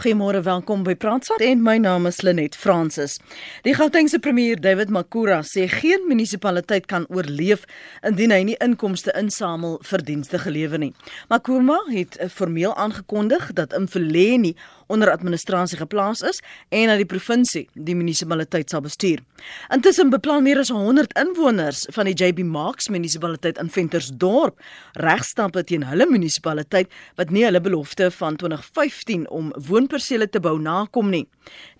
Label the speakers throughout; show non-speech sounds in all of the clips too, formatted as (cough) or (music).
Speaker 1: Goeiemôre, welkom by Praatsaak en my naam is Lenet Fransis. Die Gautengse premier David Makura sê geen munisipaliteit kan oorleef indien hy nie inkomste insamel vir dienste gelewer nie. Makura het formeel aangekondig dat Imfuleni onder administrasie geplaas is en dat die provinsie die munisipaliteit sal bestuur. Intussen beplan meer as 100 inwoners van die JB Marks munisipaliteit in Ventersdorp regstappe teen hulle munisipaliteit wat nie hulle belofte van 2015 om woonpersele te bou nakom nie.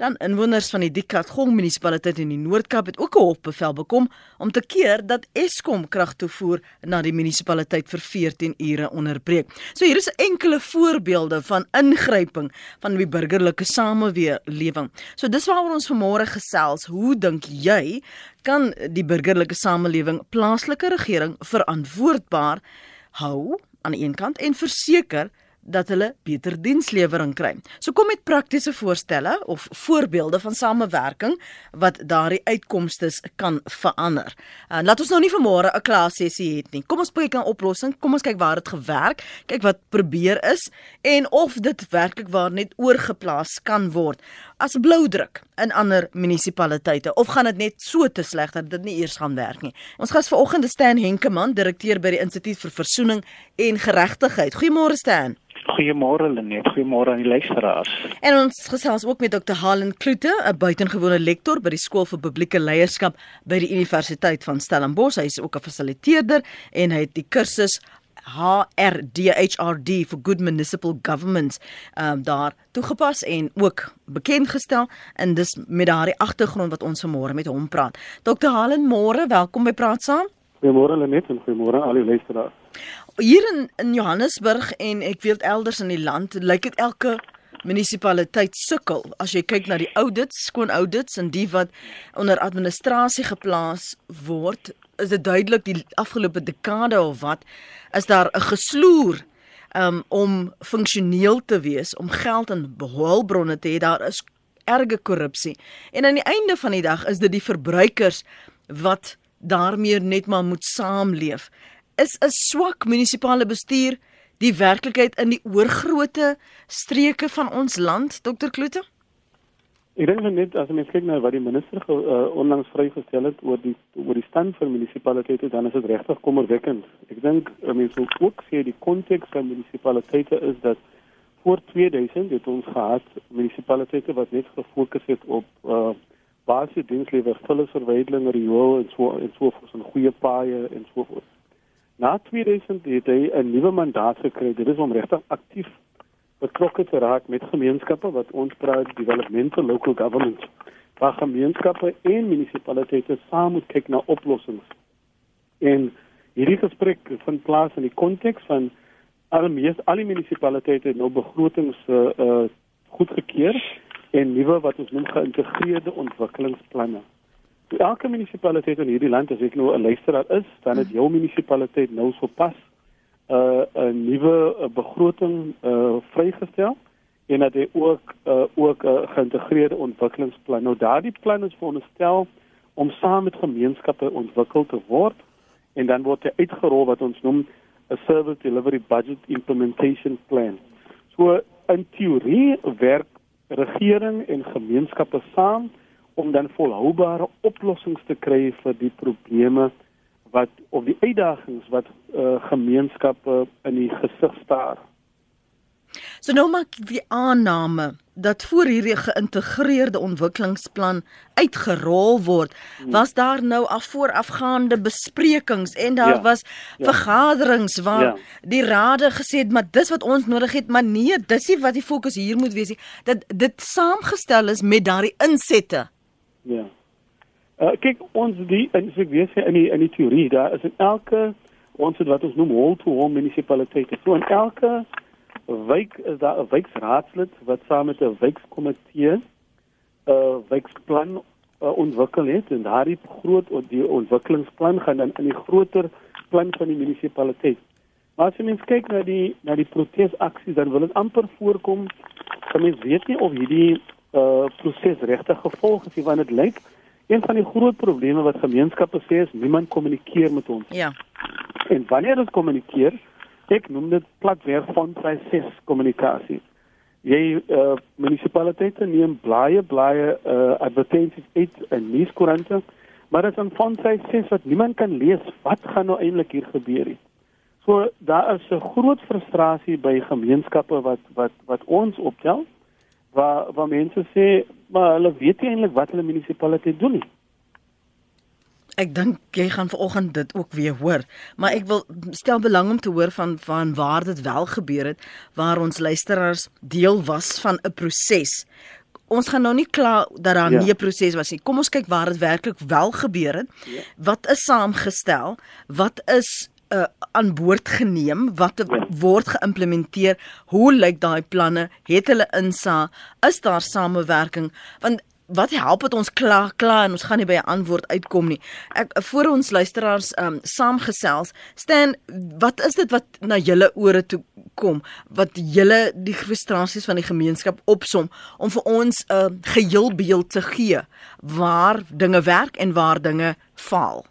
Speaker 1: Dan inwoners van die Dikatgong munisipaliteit in die Noord-Kaap het ook 'n hofbevel bekom om te keer dat Eskom krag toevoer na die munisipaliteit vir 14 ure onderbreek. So hier is enkele voorbeelde van ingryping van die burgerlike samelewing. So dis waaroor ons vanmôre gesels. Hoe dink jy kan die burgerlike samelewing plaaslike regering verantwoordbaar hou aan die een kant en verseker dat hulle beter dienslewering kry. So kom met praktiese voorstelle of voorbeelde van samewerking wat daardie uitkomste kan verander. En laat ons nou nie vanmôre 'n klassessie het nie. Kom ons kyk na 'n oplossing. Kom ons kyk waar dit gewerk, kyk wat probeer is en of dit werklik waar net oorgeplaas kan word as bloudruk in ander munisipaliteite of gaan dit net so te sleg dat dit nie eers gaan werk nie. Ons gas vanoggend is Stan Henkemann, direkteur by die Instituut vir Versoening en Geregtigheid. Goeiemôre Stan.
Speaker 2: Goeiemôre Lenet, goeiemôre aan die luisteraars.
Speaker 1: En ons gesels ook met Dr. Helen Kloete, 'n buitengewone lektor by die Skool vir Publieke Leierskap by die Universiteit van Stellenbosch. Hy is ook 'n fasiliteerder en hy het die kursus HRDHRD vir Good Municipal Government um, daar toegepas en ook bekend gestel en dis met daardie agtergrond wat ons vanmôre met hom praat. Dr. Helen, môre, welkom by Praat Saam.
Speaker 3: Goeiemôre Lenet en goeiemôre al die luisteraars.
Speaker 1: Hier in, in Johannesburg en ek weet elders in die land lyk dit elke munisipaliteit sukkel as jy kyk na die audits, skoon audits en die wat onder administrasie geplaas word, is dit duidelik die afgelope dekade of wat is daar 'n gesloer um, om funksioneel te wees, om geld en hulpbronne te hê, daar is erge korrupsie. En aan die einde van die dag is dit die verbruikers wat daarmee net maar moet saamleef is 'n swak munisipale bestuur die werklikheid in die oorgrootte streke van ons land, Dr. Kloete?
Speaker 3: Ek dink net as mens kyk na wat die minister uh, onlangs vrygestel het oor die oor die stand van munisipaliteite, dan is dit regtig kommerwekkend. Ek dink mense moet ook sê die konteks van munisipaliteite is dat voor 2000 het ons gehad munisipaliteite wat net gefokus het op uh, basiese dienslewering, vullisverwydeling, riool en so en so voort, 'n goeie paaie en so voort. Na 2000 het hy 'n nuwe mandaat gekry. Dit is om regtig aktief betrokke te raak met gemeenskappe wat ons praat developmental local government. Waar gemeenskappe en munisipaliteite saam moet kyk na oplossings. En hierdie gesprek vind plaas in die konteks van al mees al die munisipaliteite nou begrotings uh, uh goedgekeur en nuwe wat ons noem geïntegreerde ontwikkelingsplanne elke munisipaliteit in hierdie land as ek nou 'n luisteraar is, dan het jou munisipaliteit nou sopas 'n uh, 'n nuwe uh, begroting uh, vrygestel en dat hy ook uh, ook 'n uh, geïntegreerde ontwikkelingsplan. Nou daardie plan is veronderstel om saam met gemeenskappe ontwikkel te word en dan word hy uitgerol wat ons noem 'n service delivery budget implementation plan. So in teorie werk regering en gemeenskappe saam om dan volhoubare oplossings te kry vir die probleme wat of die uitdagings wat uh, gemeenskappe in die gesig staar.
Speaker 1: So nou maak die aanname dat voor hierdie geïntegreerde ontwikkelingsplan uitgerol word, hmm. was daar nou af voorafgaande besprekings en daar ja, was ja. vergaderings waar ja. die rade gesê het maar dis wat ons nodig het, maar nee, dis nie wat die fokus hier moet wees nie. Dat dit saamgestel is met daardie insette.
Speaker 3: Ja. Uh, kyk ons die in so ek weet in die in die teorie daar is in elke ons het wat ons noem hall to hall munisipaliteite. So in elke wijk is daar 'n wijkraadslid wat saam met 'n wijkkomitee 'n uh, wijkplan uh, ontwikkel het en daardie groot die ontwikkelingsplan gaan dan in die groter plan van die munisipaliteit. Maar as jy mens kyk na die na die protesaksies dan wil dit amper voorkom. Mense weet nie of hierdie uh proses regtig gevolg is want dit lyk een van die groot probleme wat gemeenskappe sê is niemand kommunikeer met ons.
Speaker 1: Ja.
Speaker 3: En wanneer ons kommunikeer, ek noem dit platwerk van proses kommunikasie. jy uh, munisipaliteite neem blaaie blaaie uh, advertensies uit in nuuskoerante, maar dit is 'n fondsize sê wat niemand kan lees wat gaan nou eintlik hier gebeur nie. So daar is 'n groot frustrasie by gemeenskappe wat wat wat ons optel waar waar mense sê maar hulle weet nie eintlik wat hulle munisipaliteit doen nie.
Speaker 1: Ek dink jy gaan vanoggend dit ook weer hoor, maar ek wil stel belang om te hoor van van waar dit wel gebeur het, waar ons luisteraars deel was van 'n proses. Ons gaan nou nie kla dat daar ja. nie 'n proses was nie. Kom ons kyk waar dit werklik wel gebeur het. Ja. Wat is saamgestel? Wat is uh, aan boord geneem? Wat ja. word geïmplementeer? Hoe lyk daai planne? Het hulle insa? Is daar samewerking? Want wat help dit ons kla kla en ons gaan nie by 'n antwoord uitkom nie. Ek voor ons luisteraars um saamgesels, staan wat is dit wat na julle ore toe kom wat julle die frustrasies van die gemeenskap opsom om vir ons 'n uh, geheel beeld te gee waar dinge werk en waar dinge faal.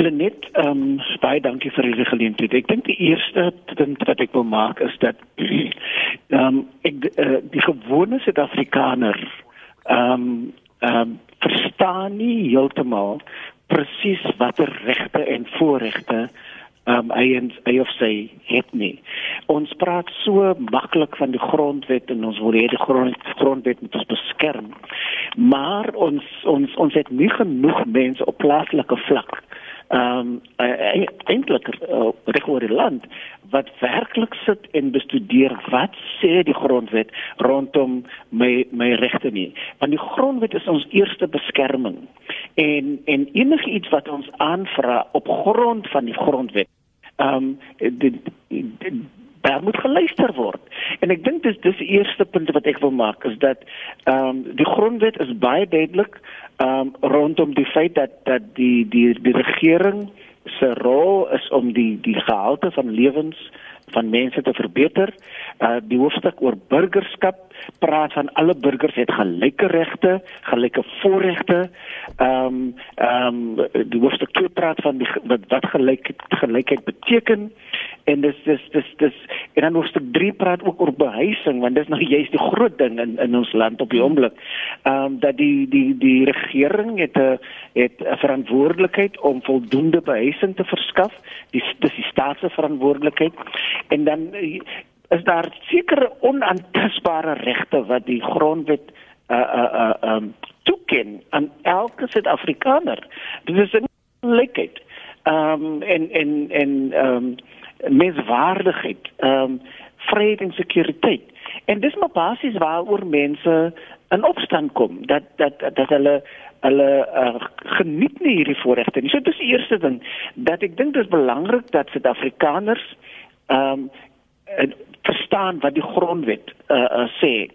Speaker 2: Lenet, ehm um, baie dankie vir hierdie geleentheid. Ek dink die eerste ding wat ek wil maak is dat (clears throat) ehm um, ek uh, die gewone Suid-Afrikaner ehm um, ehm um, verstaan nie heeltemal presies watter regte en voorregte um, hy en hy of sy het nie. Ons praat so maklik van die grondwet en ons wil hê die grond, grondwet moet ons beskerm. Maar ons ons ons het nie genoeg mense op plaaslike vlak ehm um, eintlik uh, reg oor die land wat werklik sit en bestudeer wat sê die grondwet rondom my my regte nie want die grondwet is ons eerste beskerming en en enige iets wat ons aanvra op grond van die grondwet ehm um, daar moet geluister word. En ek dink dis dis die eerste punt wat ek wil maak is dat ehm um, die grondwet is baie duidelik um, rondom die feit dat dat die die die regering se rol is om die die gehalte van lewens van mense te verbeter. Uh die hoofstuk oor burgerskap praat van alle burgers het gelyke regte, gelyke voorregte. Ehm um, ehm um, die hoofstuk 2 praat van die, wat gelyk gelykheid beteken en dis dis dis dis en dan hoofstuk 3 praat ook oor behuising want dis nou juist die groot ding in in ons land op die oomblik. Ehm um, dat die die die regering het 'n het 'n verantwoordelikheid om voldoende behuising te verskaf. Dis dis die staat se verantwoordelikheid en dan eh, is daar sekere onaantastbare regte wat die grondwet uh uh uh um toeken aan elke Suid-Afrikaner. Dit is 'n lekheid. Um en en en um menswaardigheid, um vrede en sekuriteit. En dis maar basies waaroor mense in opstand kom dat dat dat hulle hulle uh, geniet nie hierdie voorregte nie. So dis die eerste ding dat ek dink dit is belangrik dat Suid-Afrikaners ehm um, verstaan wat die grondwet uh, uh, sê.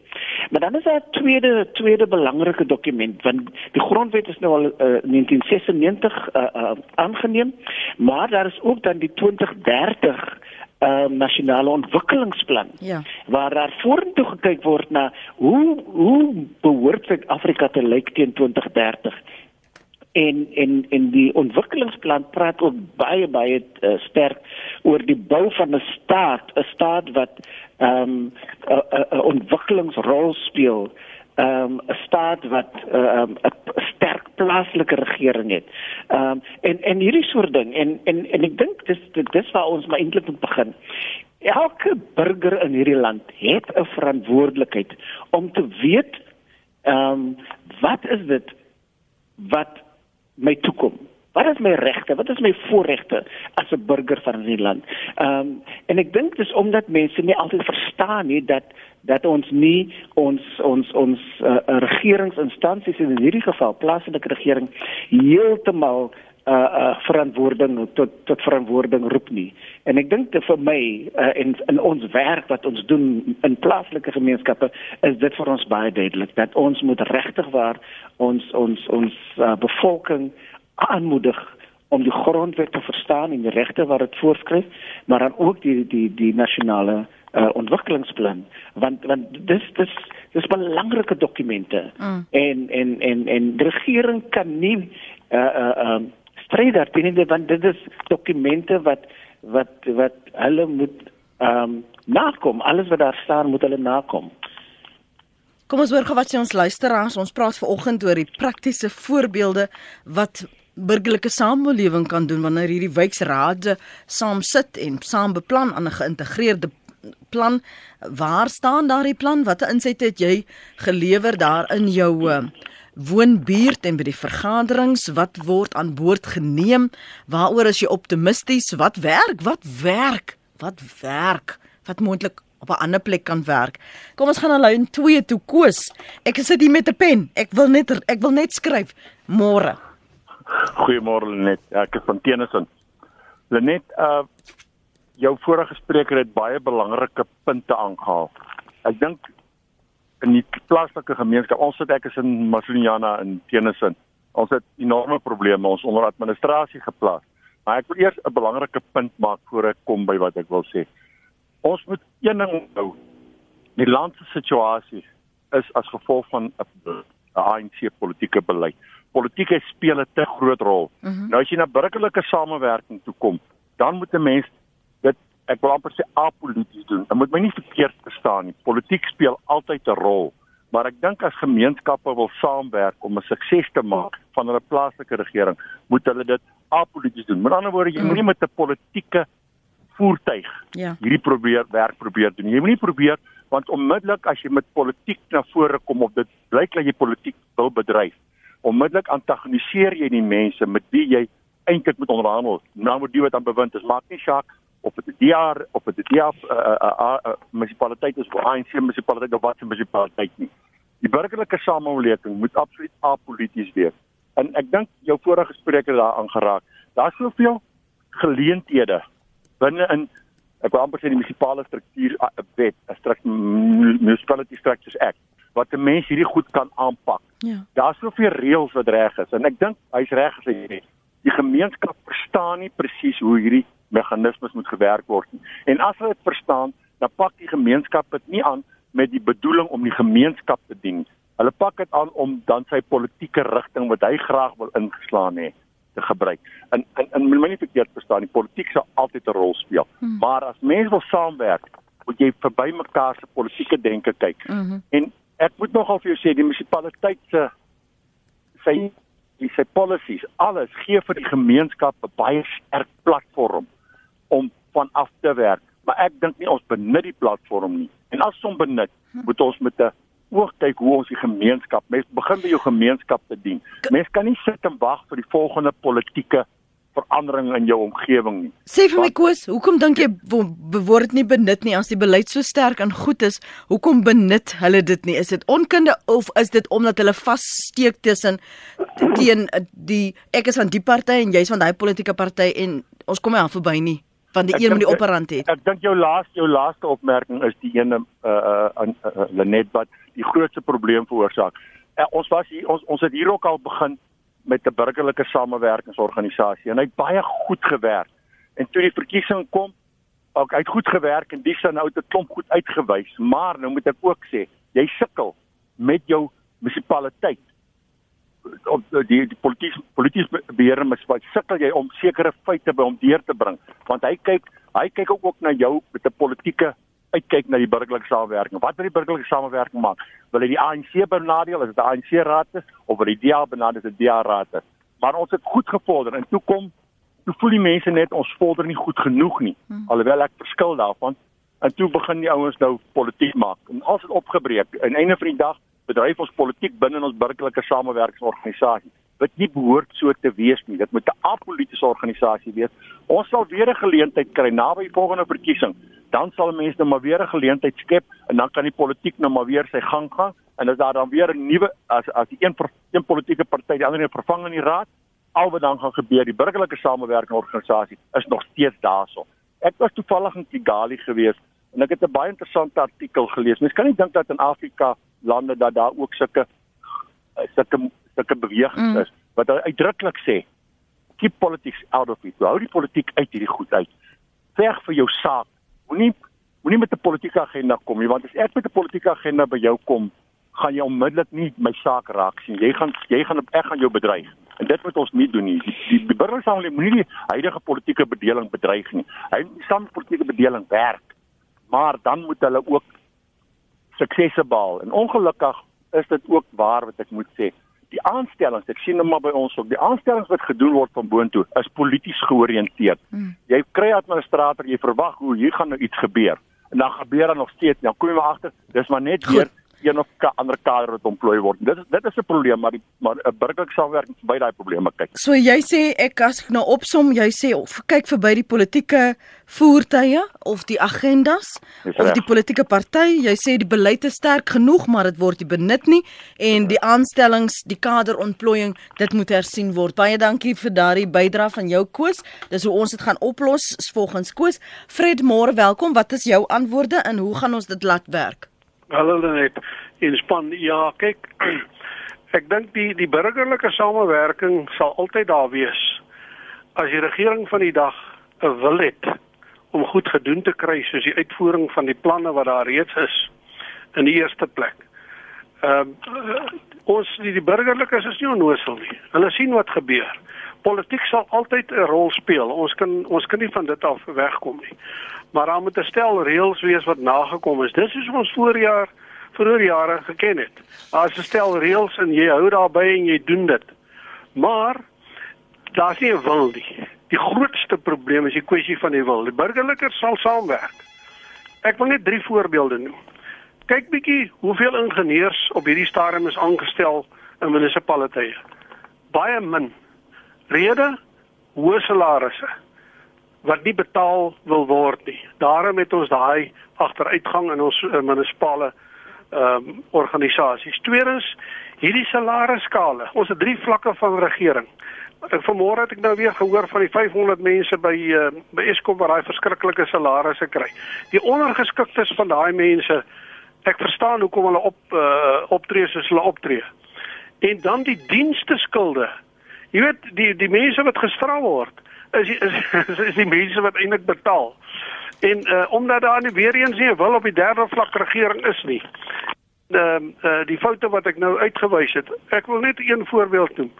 Speaker 2: Maar dan is daar 'n tweede tweede belangrike dokument want die grondwet is nou al uh, 1996 uh, uh, aangeneem, maar daar is ook dan die 2030 uh, nasionale ontwikkelingsplan.
Speaker 1: Ja.
Speaker 2: Waar daar vorentoe gekyk word na hoe hoe behoort Suid-Afrika te lyk teen 2030 en en en die ontwikkelingsplan praat ook baie baie uh, sterk oor die bou van 'n staat, 'n staat wat ehm um, 'n ontwikkelingsrol speel, ehm um, 'n staat wat ehm um, 'n sterk plaaslike regering het. Ehm um, en en hierdie soort ding en en en ek dink dis dis waar ons maar eintlik moet begin. Elke burger in hierdie land het 'n verantwoordelikheid om te weet ehm um, wat is dit wat my toekom? Wat is my regte? Wat is my voorregte as 'n burger van hierdie land? Ehm um, en ek dink dis omdat mense nie altyd verstaan nie dat dat ons nie ons ons ons uh, regeringsinstansies in hierdie geval plaaslike regering heeltemal uh uh verantwoording tot tot verantwoording roep nie. En ek dink vir my uh, in in ons werk wat ons doen in plaaslike gemeenskappe is dit vir ons baie duidelik dat ons moet regtig waar ons ons ons uh, bevolking aanmoedig om die grondwet te verstaan en die regte wat dit voorskryf, maar dan ook die die die nasionale uh, ontwikkelingsplan want want dis dis dis belangrike dokumente mm. en en en en die regering kan nie uh uh um, stry daarteen want dit is dokumente wat wat wat hulle moet ehm um, nakom. Alles wat daar staan moet hulle nakom.
Speaker 1: Kom ons hoor wat sê ons luisteraars. Ons praat vanoggend oor die praktiese voorbeelde wat burgerlike samelewing kan doen wanneer hierdie wijkraade saam sit en saam beplan aan 'n geïntegreerde plan. Waar staan daardie plan? Watter insette het jy gelewer daar in jou uh, woonbuurt en by die vergaderings? Wat word aan boord geneem? Waaroor is jy optimisties? Wat werk? Wat werk? Wat werk? Wat moontlik op 'n ander plek kan werk. Kom ons gaan na lyn 2 toe koos. Ek sit hier met 'n pen. Ek wil net ek wil net skryf môre.
Speaker 4: Goeiemôre Lenet. Ja, ek is van Tennyson. Lenet, uh jou vorige spreker het baie belangrike punte aangehaal. Ek dink in die plaaslike gemeenskap, ons sit ek is in Masuniana in Tennyson. Ons het enorme probleme ons onder administrasie geplaas. Maar ek wil eers 'n belangrike punt maak voor ek kom by wat ek wil sê. Ons moet een ding onthou. Die land se situasie is as gevolg van 'n ANC politieke beleid. Politiek speel 'n te groot rol. Mm -hmm. Nou as jy na burgerlike samewerking toe kom, dan moet 'n mens ek wil amper sê apolities doen. Dit moet my nie verkeerd verstaan nie. Politiek speel altyd 'n rol, maar ek dink as gemeenskappe wil saamwerk om 'n sukses te maak van hulle plaaslike regering, moet hulle dit apolities doen. Met ander woorde, jy mm. moenie met 'n politieke voertuig ja. hierdie probeer werk probeer doen. Jy moenie probeer want onmiddellik as jy met politiek na vore kom of dit blyk dat jy politiek wil bedryf, onmiddellik antagoniseer jy die mense met wie jy eintlik moet onderhandel. Nou moet jy wat aan bewind is. Maak nie saak of dit 'n DR of dit 'n DR uh, uh, uh, uh, munisipaliteit is of ANC munisipaliteit of wat 'n munisipaliteit nie. Die burgerlike samelewing moet absoluut apolities wees. En ek dink jou vorige spreker daaraan geraak. Daar's soveel geleenthede binne in ek wil amper sê die munisipale struktuur wet, 'n municipality structures act wat die mense hierdie goed kan aanpak. Ja. Daar's soveel reëls wat reg is en ek dink hy's reg as hy sê die gemeenskap verstaan nie presies hoe hierdie meganismes moet gewerk word nie. En as hulle dit verstaan, dan pak die gemeenskap dit nie aan met die bedoeling om die gemeenskap te dien. Hulle pak dit aan om dan sy politieke rigting wat hy graag wil ingeslaan het te gebruik. En en en moet my nie verkeerd verstaan, die politiek sal altyd 'n rol speel. Hmm. Maar as mense wil saamwerk, moet jy verby mekaar se politieke denke kyk. Hmm. En ek moet nogal vir jou sê die munisipaliteit se sy die sy policies, alles gee vir die gemeenskap 'n baie sterk platform om van af te werk. Maar ek dink nie ons benut die platform nie. En as ons benut, moet ons met 'n oog kyk hoe ons die gemeenskap, mens begin by jou gemeenskap te dien. Mens kan nie sit en wag vir die volgende politieke verandering in jou omgewing nie.
Speaker 1: Sê vir my Koos, hoekom dink jy word dit nie benut nie as die beleid so sterk en goed is? Hoekom benut hulle dit nie? Is dit onkunde of is dit omdat hulle vassteek tussen teen die ek is van die party en jy's van daai politieke party en ons kom nie aan verby nie van die ek een met die operant het.
Speaker 4: Ek dink jou laaste jou laaste opmerking is die ene uh uh, uh Lenet wat die grootste probleem veroorsaak. Uh, ons was hier ons ons het hier ook al begin met 'n burgerlike samewerkingsorganisasie en hy het baie goed gewerk. En toe die verkiesing kom, ook hy het goed gewerk en dis nou het 'n klomp goed uitgewys, maar nou moet ek ook sê, jy sukkel met jou munisipaliteit op die die politiek politiek beheer moet sukkel jy om sekere feite by hom deur te bring want hy kyk hy kyk ook, ook na jou met 'n politieke uitkyk na die burgerlike samewerking. Wat wil die burgerlike samewerking maak? Wil hy die ANC benadeel as dit 'n ANC raad is of wil hy die DA benadeel as dit 'n DA raad is? Maar ons het goed gevorder en toe kom toe voel die mense net ons vorder nie goed genoeg nie. Hmm. Alhoewel ek verskil daarvan en toe begin die ouens nou politiek maak. En as dit opgebreek aan einde van die dag bedryf ons politiek binne ons burgerlike samewerkingsorganisasie wat nie behoort so te wees nie. Dit moet 'n apolitiese organisasie wees. Ons sal weer 'n geleentheid kry naby die volgende verkiesing. Dan sal mense nou maar weer 'n geleentheid skep en dan kan die politiek nou maar weer sy gang gaan en as daar dan weer 'n nuwe as as die een een politieke party die ander een vervang in die raad, al wat dan gaan gebeur, die burgerlike samewerking organisasie is nog steeds daarso. Ek was toevallig in Kigali gewees en ek het 'n baie interessante artikel gelees. Mens kan nie dink dat in Afrika lande dat daar ook sulke sulke sulke bewegings mm. is wat uitdruklik sê keep politics out of it. Hou die politiek uit hierdie goed uit. Veg vir jou saak. Moenie moenie met 'n politieke agenda kom nie want as ek met 'n politieke agenda by jou kom, gaan jy onmiddellik nie my saak raak sien. Jy gaan jy gaan ek gaan jou bedreig. En dit moet ons nie doen nie. Die, die, die burgersamelewing moenie die huidige politieke bedeling bedreig nie. Hy staan politieke bedeling werk. maar dan moet hulle ook suksese behaal. En ongelukkig is dit ook waar wat ek moet sê. Die aanstellings, ek sien hom maar by ons ook, die aanstellings wat gedoen word van boontoe is polities georiënteerd. Hmm. Jy kry administrator, jy verwag hoe hier gaan nou iets gebeur. En dan gebeur daar nog steeds, dan kom jy maar agter, dis maar net weer een of ka ander kader wat ontplooi word. Dit dit is 'n probleem, maar die maar 'n burgerlike samewerking by daai probleme kyk.
Speaker 1: So jy sê ek as ek nou opsom, jy sê of kyk verby die politieke voertuie of die agendas of die politieke party, jy sê die beleid is sterk genoeg, maar dit word nie benut nie en die aanstellings, die kaderontplooiing, dit moet hersien word. Baie dankie vir daardie bydrae van jou Koos. Dis hoe ons dit gaan oplos volgens Koos. Fred, môre welkom. Wat is jou antwoorde en hoe gaan ons dit laat werk?
Speaker 5: Hallo net in span ja kyk (clears throat) ek dink die die burgerlike samewerking sal altyd daar wees as die regering van die dag 'n wil het om goed gedoen te kry soos die uitvoering van die planne wat daar reeds is in die eerste plek. Ehm uh, ons die, die burgerlikes is nie onnoosel nie. Hulle sien wat gebeur. Politiek sal altyd 'n rol speel. Ons kan ons kan nie van dit af wegkom nie maar daar moet 'n stel reëls wees wat nagekom is. Dis soos ons voorjaar vroeër jare geken het. Daar's 'n stel reëls en jy hou daarbey en jy doen dit. Maar daar's nie 'n wil nie. Die grootste probleem is die kwessie van die wil. Die burgerlikers sal saamwerk. Ek wil net drie voorbeelde noem. Kyk bietjie hoeveel ingenieurs op hierdie stadium is aangestel in munisipaliteite. Baie min. Rede: hoë salarisse wat nie betaal wil word nie. Daarom het ons daai agteruitgang in ons uh, munisipale ehm um, organisasies. Tweedens, hierdie salarisskale. Ons het drie vlakke van regering. Ek vanmôre het ek nou weer gehoor van die 500 mense by uh, by Eskom wat daai verskriklike salarisse kry. Die ondergeskiktes van daai mense, ek verstaan hoekom hulle op uh, optree soos hulle optree. En dan die dienste skulde. Jy weet die die mense wat gestraf word is is is, (laughs) is die mense wat eintlik betaal. En uh omdat daar nie weer eens nie wil op die derde vlak regering is nie. Ehm uh, uh die foute wat ek nou uitgewys het. Ek wil net een voorbeeld noem.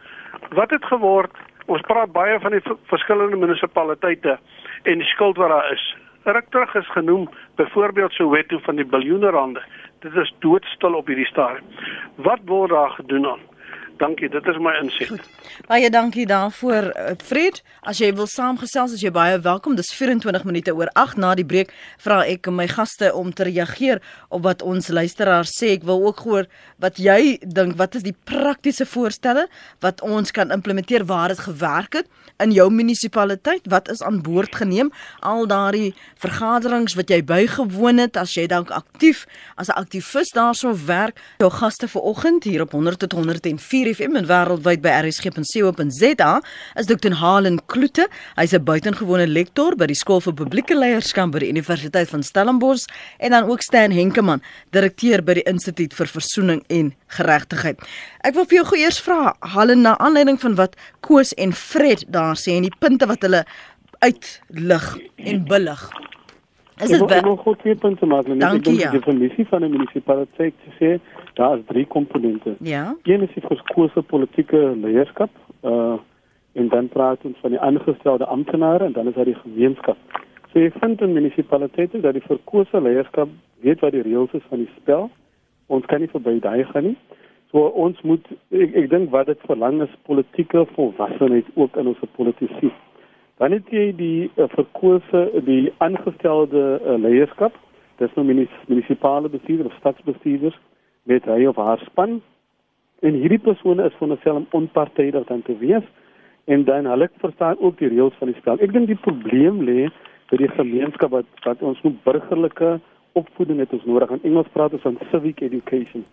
Speaker 5: Wat het geword? Ons praat baie van die verskillende munisipaliteite en die skuld wat daar is. Ruk terug is genoem byvoorbeeld Soweto van die biljoene rande. Dit is doodstil op hierdie stadium. Wat word daar gedoen aan? Dankie, dit is my insig.
Speaker 1: Baie dankie daarvoor, eh, Fred. As jy wil saamgesels, as jy baie welkom. Dis 24 minute oor 8 na die breek. Vra ek my gaste om te reageer op wat ons luisteraars sê. Ek wil ook hoor wat jy dink, wat is die praktiese voorstelle wat ons kan implementeer waar dit gewerk het in jou munisipaliteit? Wat is aan boord geneem? Al daardie vergaderings wat jy bygewoon het, as jy dalk aktief as 'n aktivis daarso werk. Jou gaste vanoggend hier op 100 tot 104 4FM en wêreldwyd by rsg.co.za is Dr. Halen Kloete. Hy's 'n buitengewone lektor by die Skool vir Publieke Leierskap by die Universiteit van Stellenbosch en dan ook Stan Henkemann, direkteur by die Instituut vir Versoening en Geregtigheid. Ek wil vir jou gou eers vra, Halen, na aanleiding van wat Koos en Fred daar sê en die punte wat hulle uitlig en billig.
Speaker 3: Is dit wel? Ek wil gou twee punte maak. Dankie, ek dink ja. die definisie van 'n munisipaliteit sê daar is drie komponente.
Speaker 1: Ja.
Speaker 3: Een is die verkose politieke leierskap, uh en dan praat ons van die aangestelde amptenare en dan is daar die gemeenskap. So jy vind in munisipaliteite dat die verkose leierskap weet wat die reëls is van die spel. Ons kan nie verby daai gaan nie. So ons moet ek, ek dink wat dit verlang is politieke volwassenheid ook in ons politisie. Dan het jy die uh, verkose die aangestelde uh, leierskap, dis nou munisipale bestuurders of stadsbestuurders met hy of haar span en hierdie persone is van homself om onpartydig dan te wees en dan hulle verstaan ook die reëls van die spel. Ek dink die probleem lê by die gemeenskap wat wat ons moet burgerlike opvoeding het ons nodig. In Engels praat ons van civic education.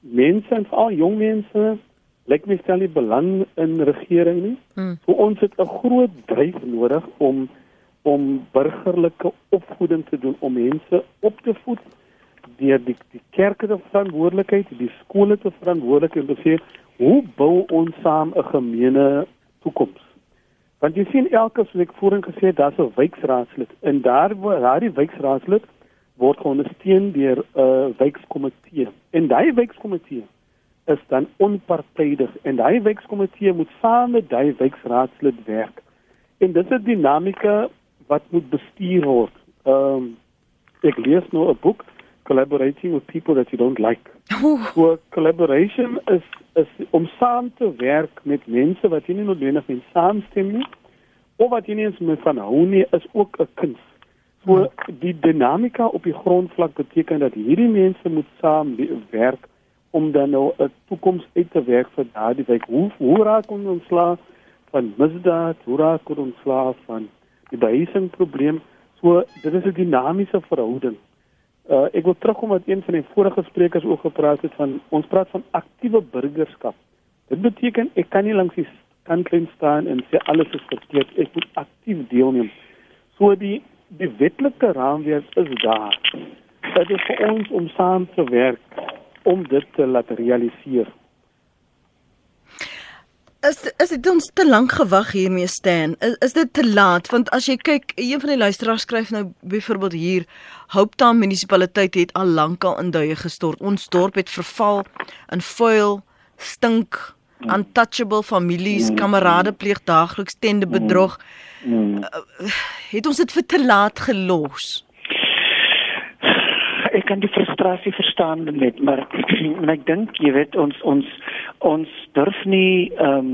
Speaker 3: Mense en veral jong mense lyk my stel nie belang in regering nie. Hmm. So ons het 'n groot dryf nodig om om burgerlike opvoeding te doen om mense op te voed deur die die kerke te verantwoordelikheid, die skole te verantwoordelik en te sê hoe bou ons saam 'n gemeene toekoms? Want jy sien elke soos ek voorheen gesê het, daar's 'n wijkraadslid en daar waar daai wijkraadslid word ondersteun deur 'n uh, wijkkomitee. En daai wijkkomitee is dan onpartydig en daai wijkkomitee moet saam met daai wijkraadslid werk. En dis 'n dinamika wat moet bestuur word. Ehm um, ek lees nou 'n boek collaborating with people that you don't like. So collaboration is is om saam te werk met mense wat jy nie noodwendig mee saamstem nie of wat jy nie eens mee van hou nie is ook 'n kuns. So die dinamika op die grondvlak beteken dat hierdie mense moet saam werk om dan nou 'n toekoms uit te werk vir daardie wijk. Hoe hoe raak ons ontslaaf van misdaad? Hoe raak ons ontslaaf van die behuising probleem? So dit is 'n dinamiese verhouding. Uh, ek wil terugkom wat een van die vorige sprekers ook gepraat het van ons praat van aktiewe burgerskap. Dit beteken ek kan nie langs die kantlyn staan en sê alles is verkeerd. Ek moet aktief deelneem. So die die wetlike raamwerk is daar. Dit is vir ons om saam te werk om dit te laat realiseer.
Speaker 1: Is is dit ons te lank gewag hiermee staan? Is, is dit te laat? Want as jy kyk, een van die luisteraars skryf nou byvoorbeeld hier, Hope Town munisipaliteit het al lankal in duie gestort. Ons dorp het verval in vuil, stink, untouchable families, kamerade pleeg daagliks tende bedrog. Uh, het ons dit vir te laat gelos?
Speaker 2: Ek kan die frustrasie verstaan net, maar (clears throat) ek dink jy weet ons ons ons durf nie ehm um,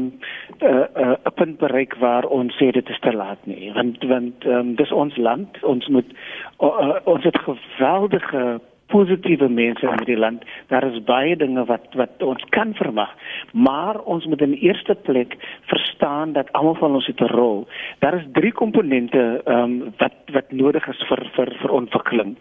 Speaker 2: 'n uh, uh, 'n punt bereik waar ons sê dit is te laat nie, want want ehm um, dis ons land, ons moet uh, uh, ons het geweldige positiewe mense in hierdie land. Daar is baie dinge wat wat ons kan verwag, maar ons moet in eerste plek verstaan dat almal van ons het 'n rol. Daar is drie komponente ehm um, wat wat nodig is vir vir vir ontwikkeling.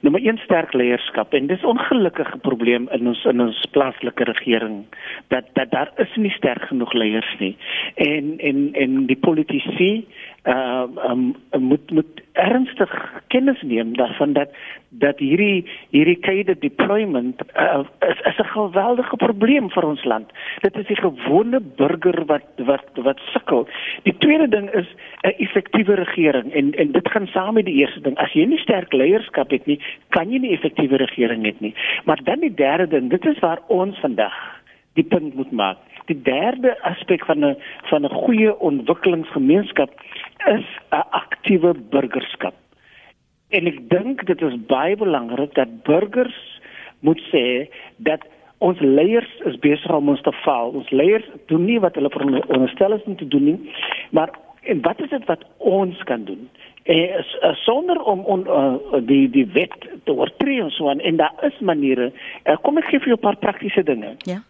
Speaker 2: Nommer 1 sterk leierskap en dis ongelukkige probleem in ons in ons plaaslike regering dat dat daar is nie sterk genoeg leiers nie. En en en die politici uh um, moet moet ernstig kennis neem daarvan dat dat hierdie hierdie kaide deployment uh, is is 'n geweldige probleem vir ons land. Dit is die gewone burger wat wat wat sukkel. Die tweede ding is 'n effektiewe regering en en dit gaan saam met die eerste ding. As jy nie sterk leierskap het nie, kan jy nie effektiewe regering hê nie. Maar dan die derde ding, dit is waar ons vandag die punt moet maak. Die derde aspek van 'n van 'n goeie ontwikkelingsgemeenskap is 'n aktiewe burgerskap. En ek dink dit is baie belangrik dat burgers moet sê dat ons leiers is besig om ons te faal. Ons leiers doen nie wat hulle veronderstel is om te doen nie, maar en wat is dit wat ons kan doen? Eh, uh, sonder om on, uh, die die wet te oortree en so aan en daar is maniere. Uh, kom ek gee vir jou 'n paar praktiese dinge.
Speaker 1: Ja.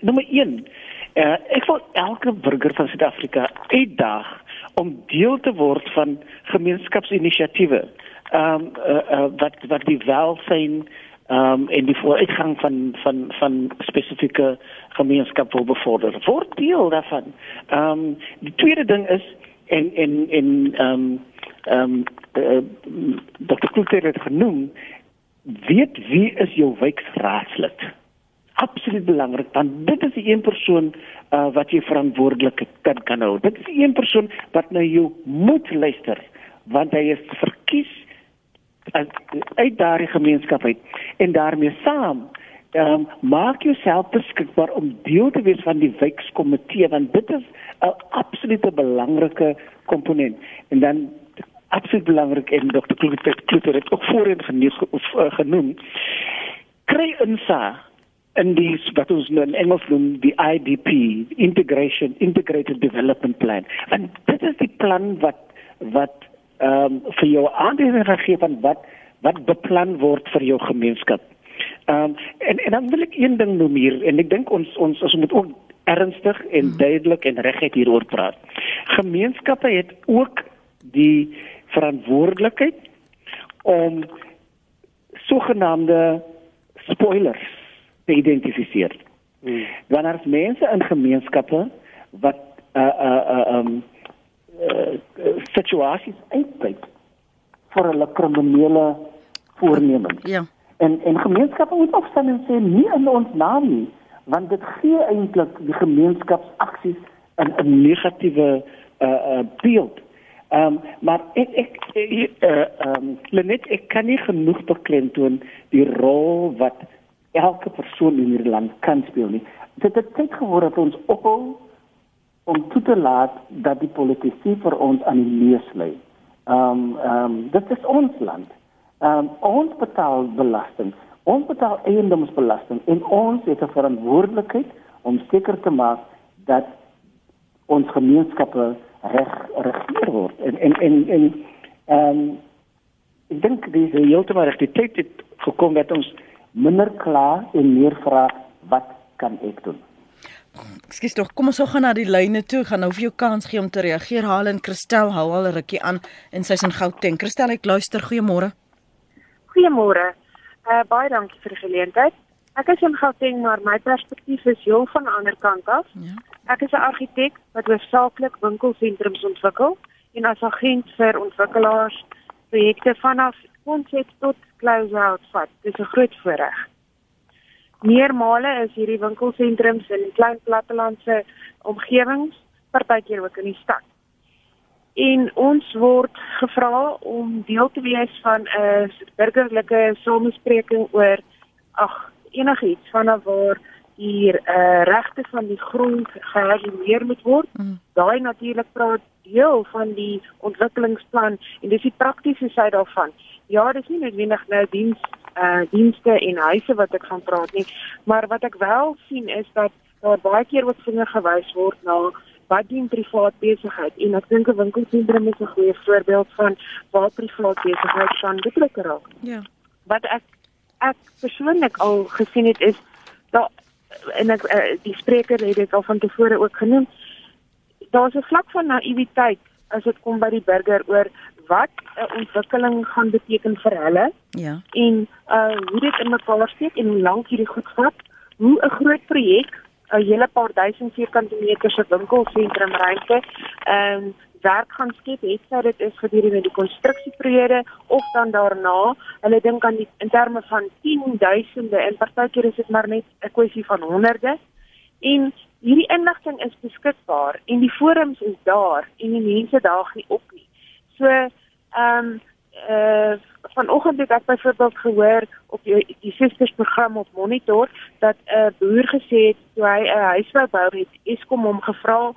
Speaker 2: Nommer 1. Uh, ek wil elke burger van Suid-Afrika uitdaag om deel te word van gemeenskapsinisiatiewe. Ehm um, uh, uh, wat wat die welsyn ehm um, en die vooruitgang van van van spesifieke gemeenskap wil bevorder. Word deel daarvan. Ehm um, die tweede ding is en en en ehm um, ehm um, uh, Dr. Kulter het genoem weet wie is jou wijkraadslid? Absoluut belangrik want dit is die een persoon uh, wat jy verantwoordelik kan kan hou. Dit is die een persoon wat na jou moet luister want hy is verkies uit, uit daardie gemeenskap uit en daarmee saam um, maak jouself beskikbaar om deel te wees van die wijkkomitee want dit is 'n absolute belangrike komponent en dan absoluut belangrik en Dr. Kluter het ook voorheen genoem kry insa in die wat ons nou in Engels noem die IDP, Integration Integrated Development Plan. En dit is die plan wat wat ehm um, vir jou aanduiding gee van wat wat beplan word vir jou gemeenskap. Ehm um, en en dan wil ek een ding noem hier en ek dink ons ons ons moet ook ernstig en hmm. duidelik en reguit hieroor praat. Gemeenskappe het ook die verantwoordelikheid om sogenaamde spoilers te identifiseer. Hmm. Wanneer as mense in gemeenskappe wat uh uh uh um uh, situasies uitkyk vir hulle kriminele voornemens.
Speaker 1: Ja.
Speaker 2: En en gemeenskappe moet opstaan en sê nie in ons naam nie, want dit gee eintlik die gemeenskapsaksies 'n 'n negatiewe uh uh beeld. Ehm um, maar ek ek uh ehm um, Lenet ek kan nie genoeg beklemtoon die rol wat elke persoon in hierdie land kan speel nie. Dit het tyd geword dat ons ophou om toe te laat dat die politici vir ons aan die neus lê. Ehm um, ehm um, dit is ons land. Um, ons betaal belasting. Ons betaal eiendomsbelasting en ons het 'n verantwoordelikheid om seker te maak dat ons gemeenskappe reg regeer word. En en en en ehm um, ek dink dis heeltemal reg. Die tyd het gekom dat ons minder kla en meer vra wat kan ek doen?
Speaker 1: Ekskuus tog, kom ons gou gaan na die lyne toe. Gaan nou vir jou kans gee om te reageer. Haal en Christel hou al 'n rukkie aan en sy's in Gauteng. Christel, ek luister. Goeiemôre.
Speaker 6: Goeiemôre. Uh baie dankie vir die geleentheid. Ek is in Gauteng, maar my perspektief is heel van 'n ander kant af. Ja. Ek is 'n argitek wat hoofsaaklik winkelsentrums ontwikkel en as agent vir ontwikkelaars projekte vanaf konsep tot close-out vat. Dis 'n groot voorreg. Meermale is hierdie winkelsentrums in klein plattelandse omgewings, partykeer ook in die stad. En ons word gevra om deel te wees van 'n burgerlike samespreking oor ag enigiets vanaf waar hier uh, eh, regte van die grond geherleer moet word. Mm. Daai natuurlik praat deel van die ontwikkelingsplan en dis die praktiese sy daarvan. Ja, dis nie noodwendig nou diens uh dienste en huise wat ek van praat nie, maar wat ek wel sien is dat daar baie keer ook vinger gewys word na wat dien privaat besigheid en ek dink 'n winkelsentrum is 'n goeie voorbeeld van waar privaat besigheid kan betrokke raak. Ja. Wat ek ek persoonlik al gesien het is dat en ek uh, die spreker het dit al van tevore ook genoem. Daar's 'n vlak van naïwiteit as dit kom by die burger oor wat 'n ontwikkeling gaan beteken vir hulle. Ja. En uh hoe dit in mekaar steek en hoe lank hierdie goed vat. Hoe 'n groot projek, 'n hele paar duisend vierkante meter se winkelsentrum ruimte, ehm um, werk gaan skep, het sy dit is gedurende die konstruksieperiode of dan daarna. Hulle dink aan die in terme van 10000de en partykeer is dit maar net 'n kwessie van honderde. En hierdie inligting is beskikbaar en die forums is daar en die mense daag nie op nie. So ehm um, uh vanoggend het ek byvoorbeeld gehoor op die, die sisters program op monitor dat 'n uh, boer gesê het toe hy 'n uh, huis wou bou het Eskom hom gevra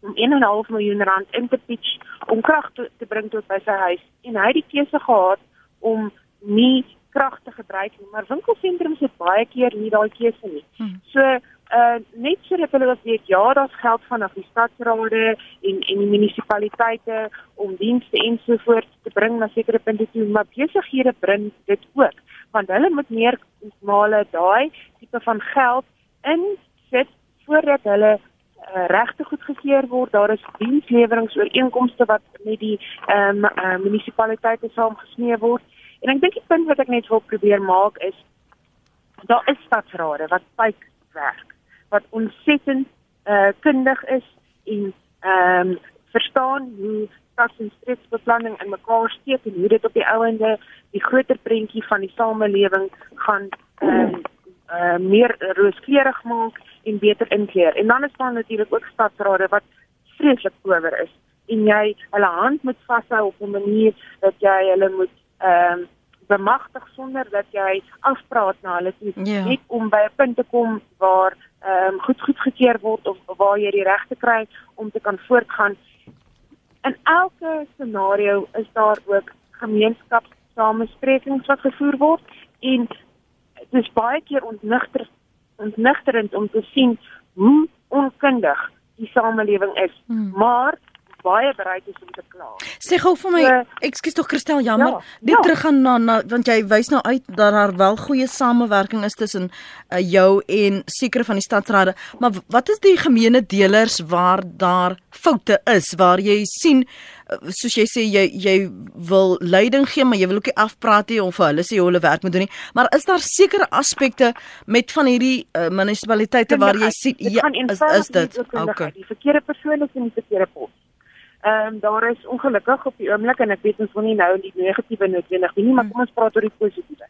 Speaker 6: om 1.5 miljoen rand in te pitch om krag te, te bring tot by sy huis en hy het die keuse gehad om nie krag te gebruik nie maar winkelsentrums het baie keer nie daai keuse nie. Hmm. So uh net sodat hulle ook weet ja, daar's geld vanaf die stadsrade en en die munisipaliteite om dienste ensovoorts te bring na sekere punte toe, maar besighede bring dit ook want hulle moet meer male daai tipe van geld in sit voordat hulle uh, regte goed gegee word. Daar is diensleweringooreenkomste wat met die ehm um, uh, munisipaliteite saamgesmee word. En ek dink die punt wat ek net wil probeer maak is daar is stadsrade wat pyp werk wat ontsettend uh kundig is en ehm um, verstaan hoe stads- en streeksbeplanning in mekaar steek en hoe dit op die ouende die groter prentjie van die samelewing gaan ehm um, uh meer rooskleurig maak en beter inkleer. En dan is daar natuurlik ook stadsrade wat vreeslik power is en jy hulle hand moet vashou op 'n manier dat jy hulle moet ehm um, bemagtig sonder dat jy afpraat na hulle toe ja. net om by 'n punt te kom waar ehm um, goed goed gekeer word of waar jy die regte kry om te kan voortgaan. In elke scenario is daar ook gemeenskapssamesprekings wat gevoer word en dit is baie keer ontnigter ontnigterend om te sien hoe onkundig die samelewing is. Hmm. Maar baie bereid is om te kla.
Speaker 1: Sê gou vir my, ekskuus tog Christel, jammer. Ja, net ja. terug gaan na, na want jy wys nou uit dat daar wel goeie samewerking is tussen uh, jou en sekere van die stadsrade, maar wat is die gemeene deelers waar daar foute is waar jy sien uh, soos jy sê jy jy wil leiding gee maar jy wil ook nie afpraat nie of vir hulle sê hoe hulle werk moet doen nie maar is daar sekere aspekte met van hierdie uh, munisipaliteite waar jy sien
Speaker 6: ja, is, is dit okay. die verkeerde persoon is in die verkeerde pos Ehm um, daar is ongelukkig op die oomblik en ek weet ons wil nie nou die negatiewe noodwendig nie, maar kom ons praat oor die positiewe.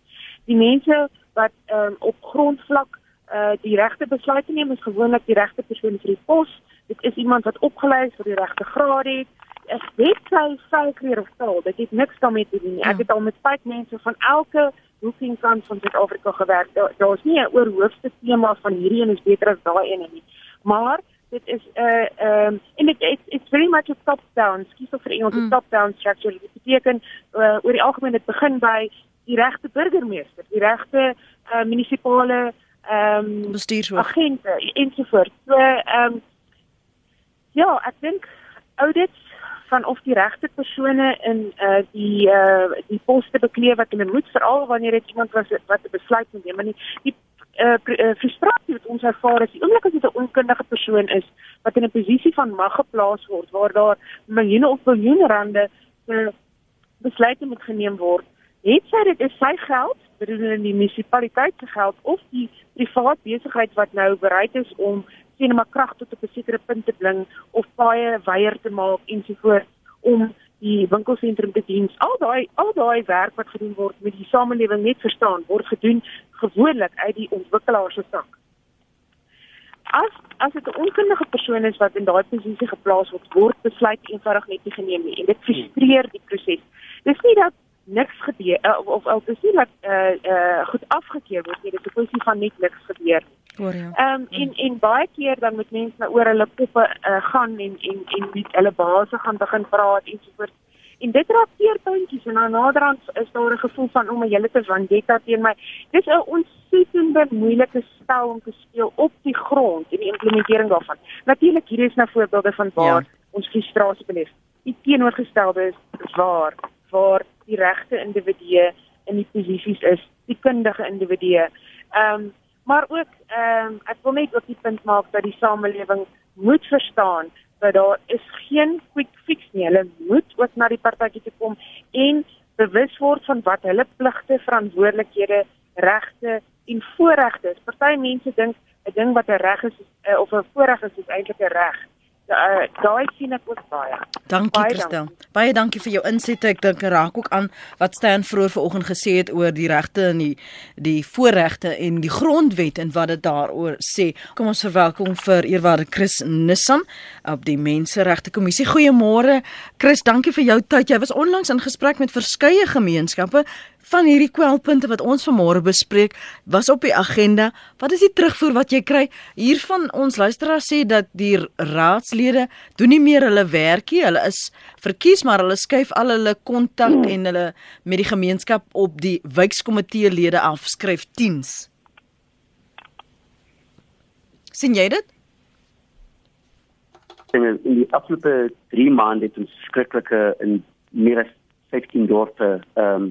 Speaker 6: Die mense wat ehm um, op grondvlak eh uh, die regte besluite neem is gewoonlik die regte persoon vir die pos. Dit is iemand wat opgelei is vir die regte graad het. Ek weet sy selfkleer of taal, dit het niks daarmee te doen nie. Ek ja. het al met baie mense van elke hoeking kant van Suid-Afrika gewerk. Daar's daar nie 'n oorhoofde tema van hierdie een is beter as daai een nie. Maar dit is 'n uh, ehm um, en dit it's, it's very much a top down skies of vir Engels mm. top down structure dit beteken uh, oor die algemeen dit begin by die regte burgemeester, die regte uh, munisipale ehm um,
Speaker 1: bestuurshoof
Speaker 6: agente ensovoorts. So ehm um, ja, ek dink audits van of die regte persone in uh die uh die poste bekleed wat hulle moet veral wanneer dit iemand was wat 'n besluit moet neem. Maar die, die uh, uh frustrasie wat ons ervaar is, die oomblik as dit 'n onkundige persoon is wat in 'n posisie van mag geplaas word waar daar miljoene of biljoene rande se besluite moet geneem word, het sy dit is sy geld, bedoel in die munisipaliteit se geld of die privaat besigheid wat nou bereid is om sien maar krag tot op 'n sekere punt te bring of baie weier te maak ensovoorts om die winkelsentrum te dien. Al daai al daai werk wat gedoen word met die samelewing net verstaan word gedoen gewoonlik uit die ontwikkelaar se sak. As as dit 'n onkundige persoon is wat in daai posisie geplaas word, word besluit eenvoudig net nie geneem nie en dit frustreer die proses. Dis nie dat niks gebeur uh, of of of dis nie dat eh uh, eh uh, goed afgekeur word nie, dit is 'n kwessie van net niks gebeur nie. Ehm um, en en baie keer dan moet mense nou oor hulle poppe uh, gaan en en en met hulle baase gaan begin praat en so voort. En dit raak teerpuntjies en dan naderhand is daar 'n gevoel van om 'n hele te vendetta teen my. Dis 'n ontsettende moeilike spel om te speel op die grond en die implementering daarvan. Natuurlik hier is nou voorbeelde van waar ja. ons frustrasie beleef. Die teenoorgestelde is waar waar die regte individue in die posisies is, die kundige individue. Ehm um, maar ook ehm um, ek wil net op die punt maak dat die samelewing moet verstaan dat daar is geen quick fix nie. Hulle moet ook na die partytjie toe kom en bewus word van wat hulle pligte, verantwoordelikhede, regte en voorregte is. Party mense dink 'n ding wat 'n reg is uh, of 'n voorreg is, is eintlik 'n reg uh, daai sien ek ook baie.
Speaker 1: Dankie baie Christel. Dankie. Baie dankie vir jou insette. Ek dink raak ook aan wat Stan vroeër vanoggend gesê het oor die regte en die die voorregte en die grondwet en wat dit daaroor sê. Kom ons verwelkom vir eerwaarde Chris Nissan op die Menseregte Kommissie. Goeiemôre Chris, dankie vir jou tyd. Jy was onlangs in gesprek met verskeie gemeenskappe van hierdie kwelpunte wat ons vanmôre bespreek was op die agenda. Wat is die terugvoer wat jy kry? Hier van ons luisteraars sê dat die raadslede doen nie meer hulle werkie. Hulle is verkies, maar hulle skuif al hulle kontak hmm. en hulle met die gemeenskap op die wijkkomitee lede afskryf 10s. sien jy dit?
Speaker 7: In die afgelope 3 maande het ons skrikkelike in meer as 15 dorpe ehm um,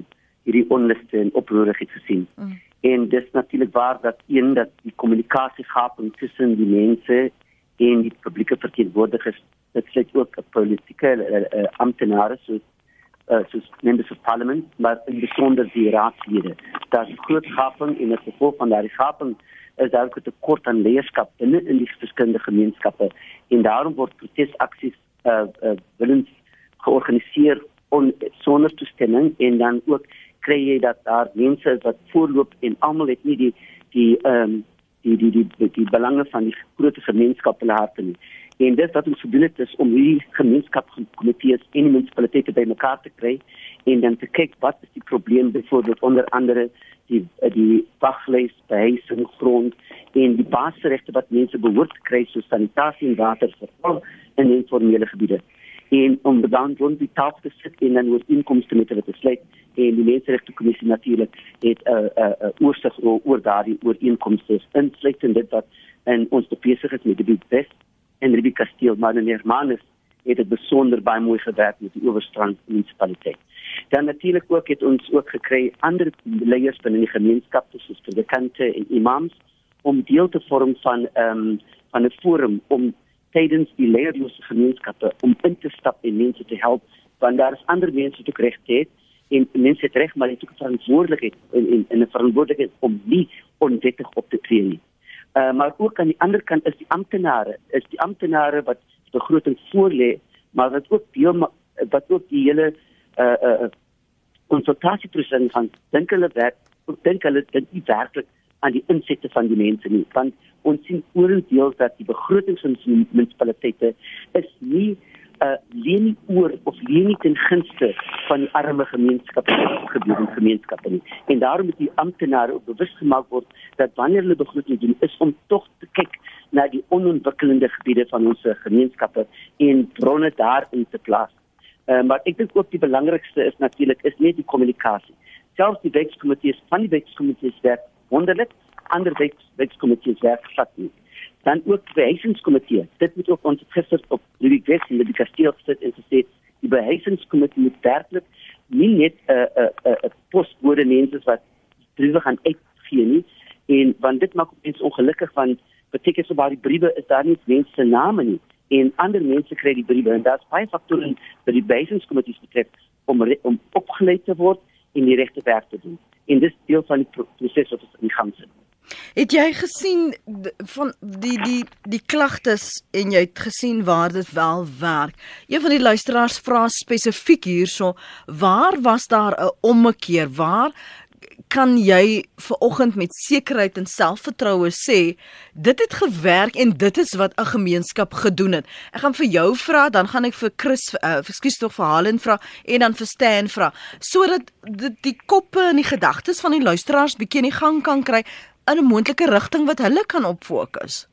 Speaker 7: hierdie onluste en oproerigheid gesien. Mm. En dis natuurlik waar dat een dat die kommunikasie gaping tussen die mense en die publieke verteenwoordigers dit sê ook 'n politieke uh, uh, amptenare so uh, soos members of parliament maar in besonder die raadslede. Is groot gaping en as gevolg van daardie gaping is daar ook 'n tekort aan leierskap binne in die verskillende gemeenskappe en daarom word protesaksies uh, uh, willens georganiseer on, sonder toestemming en dan ook kry jy dat daar mense is wat voorloop en almal het nie die die ehm um, die die die die, die belange van die groot gemeenskap hulle harte nie. En dit wat ons gedoen het is om hierdie gemeenskapskomitees en die munisipaliteite bymekaar te kry en dan te kyk wat is die probleem byvoorbeeld onder andere die die wagleis behuising grond en die basisregte wat mense behoort te kry soos sanitasie en water vir in informele gebiede en om dan rond die tafel te sit en dan oor inkomste met hulle te sluit en die menseregte kommissie natuurlik het 'n uh, 'n uh, uh, oorsig oor, oor daardie ooreenkomste insluitend dit wat en ons besig is met die best en die kasteel maar in Hermanus het dit besonder baie mooi gewerk met die oorstrand munisipaliteit. Dan natuurlik ook het ons ook gekry ander leiers binne die gemeenskap soos predikante en imams om deel te vorm van ehm um, van 'n forum om tydens die leierlose gemeenskappe om in te stap en mense te help want daar is ander mense ook reg het en mense het reg maar dit is verantwoordelikheid en en, en 'n verantwoordelikheid om nie onwettig op te tree nie. Uh, maar ook aan die ander kant is die amptenare, is die amptenare wat die begroting voorlê, maar wat ook deel wat ook die hele uh uh konsultasieproses van dink hulle werk, dink hulle dit nie werklik aan die insette van die mense nie. Want ons sien oordeels dat die begrotings van die munisipaliteite is nie 'n uh, lening oor of lening ten gunste van die arme gemeenskappe gebiede gemeenskappe nie. En daarom moet die amptenare ook bewus gemaak word dat wanneer hulle begroting doen is om tog te kyk na die onontwikkelde gebiede van ons gemeenskappe en bronne daarin te plaas. Uh, maar ek dink ook die belangrikste is natuurlik is net die kommunikasie selfs die wetkomitees van die wetkomitees werk wonderlik, ander wetskomitees werk glad nie. Dan ook die behuisingskomitee. Dit moet ook ons gister op die Wes in die kasteel gesit en gesê die behuisingskomitee moet werklik nie net 'n 'n 'n 'n postbode mense wat briewe gaan uitgee nie en want dit maak mense ongelukkig want beteken so baie briewe is daar nie mense se name nie en ander mense kry die briewe en daar's baie faktore wat die behuisingskomitee betref om om opgeleid te word en die regte werk te doen. En dis deel van die proses wat ons in gang sit.
Speaker 1: Het jy gesien van die die die klagtes en jy het gesien waar dit wel werk? Een van die luisteraars vra spesifiek hierso, waar was daar 'n ommekeer? Waar kan jy ver oggend met sekerheid en selfvertroue sê dit het gewerk en dit is wat 'n gemeenskap gedoen het. Ek gaan vir jou vra, dan gaan ek vir Chris uh, ekskuus tog vir Halen vra en dan vir Stan vra sodat dit die koppe en die gedagtes van die luisteraars bietjie in die gang kan kry in 'n moontlike rigting wat hulle kan opfokus.